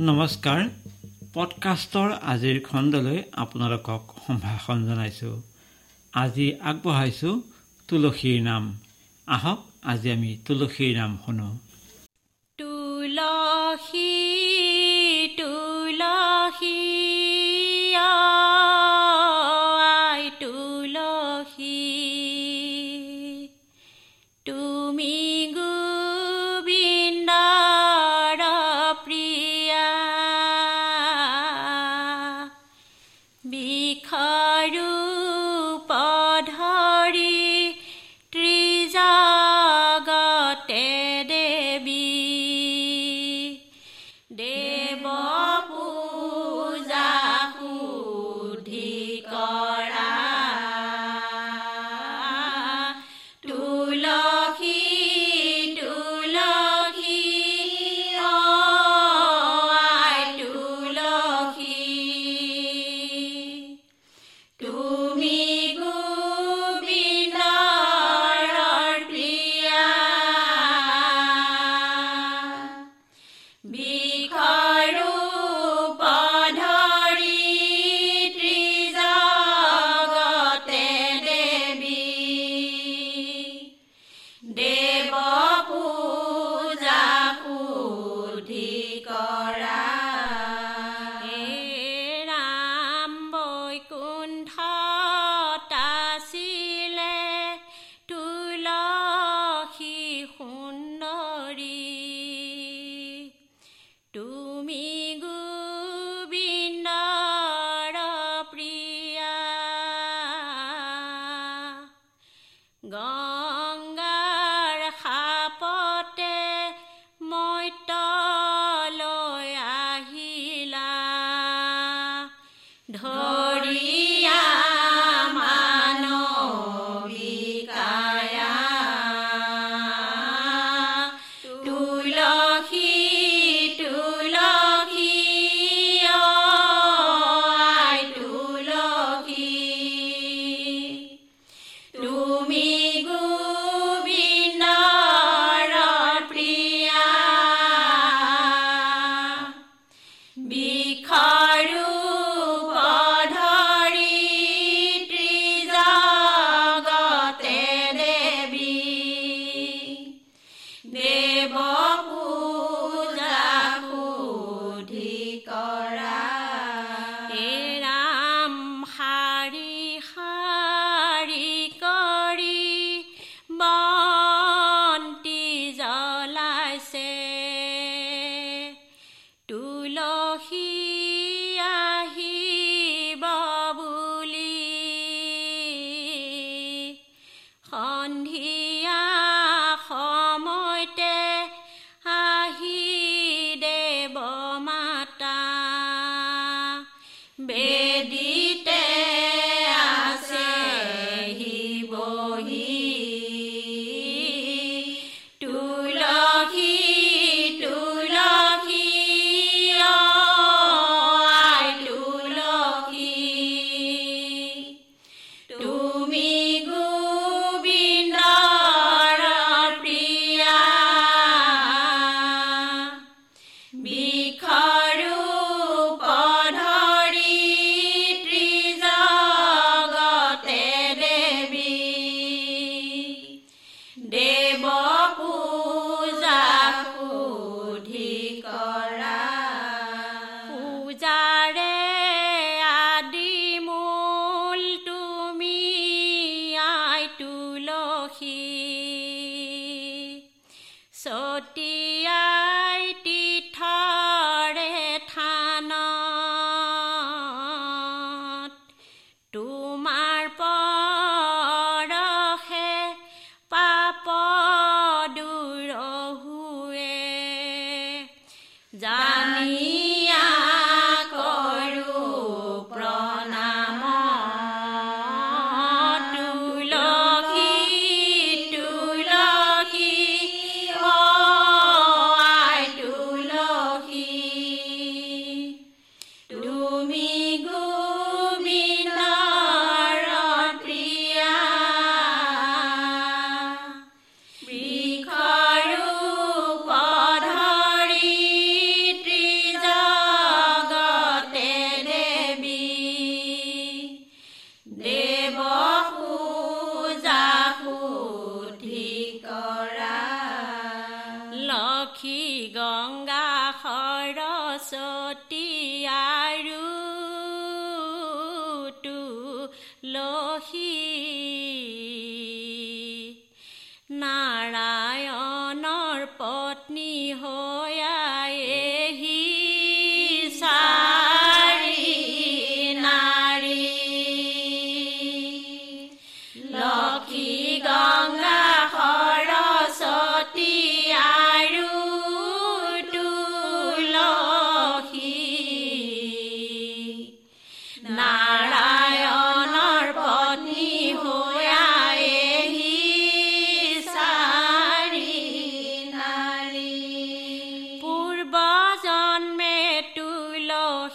নমস্কাৰ। পডকাষ্টৰ আজিৰ খণ্ডলৈ আপোনালোকক সম্ভাষণ জনাইছোঁ। আজি আগবঢ়াইছোঁ তুলসীৰ নাম। আহক আজি আমি তুলসীৰ নাম শুনো। তুলসী তুলসী। Devo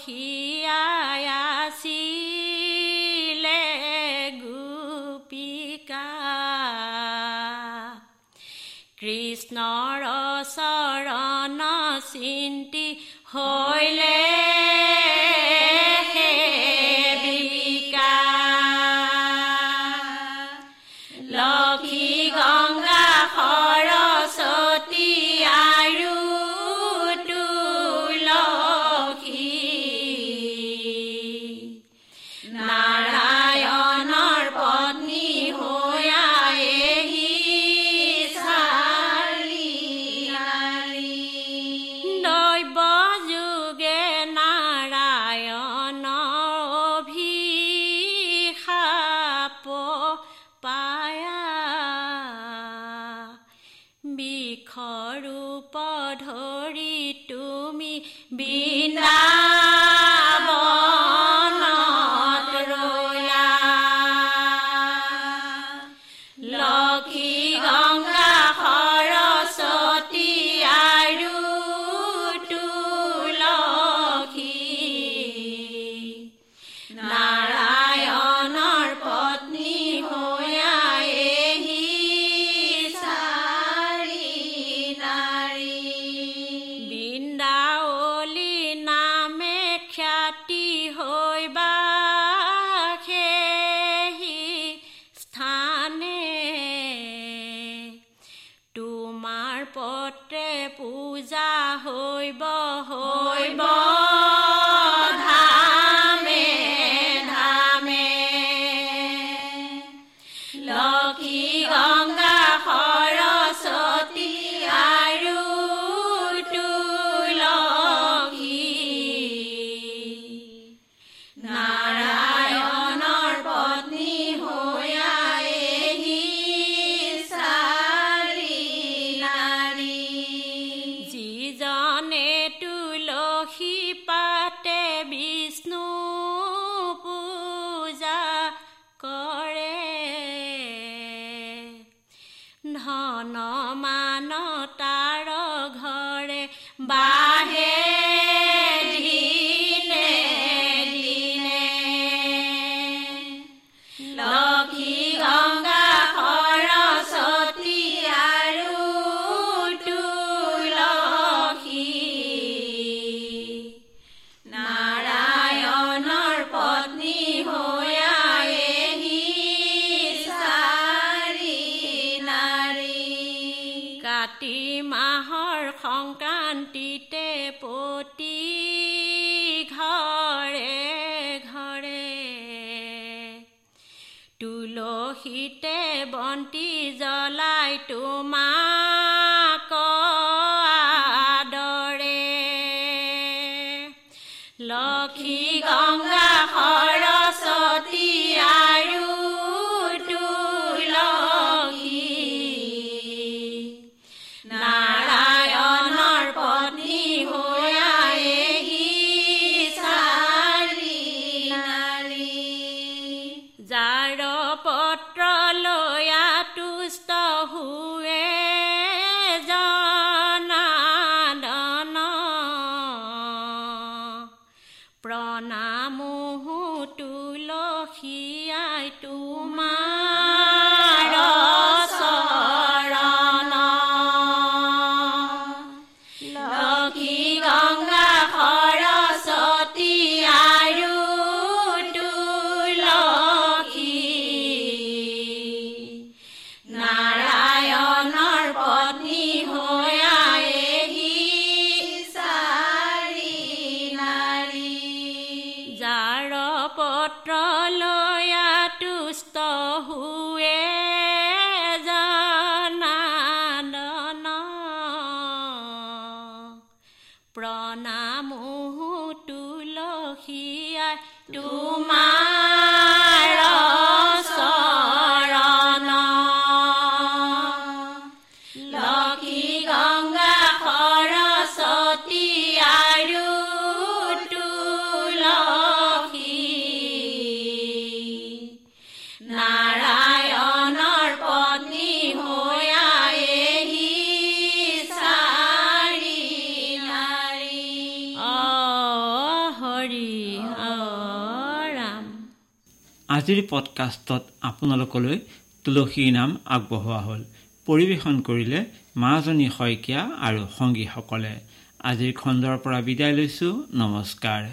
তুলসী আছিলে গোপিকা কৃষ্ণৰ চৰণ চিন্তি হৈলে Bye. আজিৰ পডকাষ্টত আপোনালোকলৈ তুলসীৰ নাম আগবঢ়োৱা হ'ল। পৰিৱেশন কৰিলে মাজনী শইকীয়া আৰু সংগীসকলে। আজিৰ খণ্ডৰ পৰা বিদায় লৈছোঁ। নমস্কাৰ।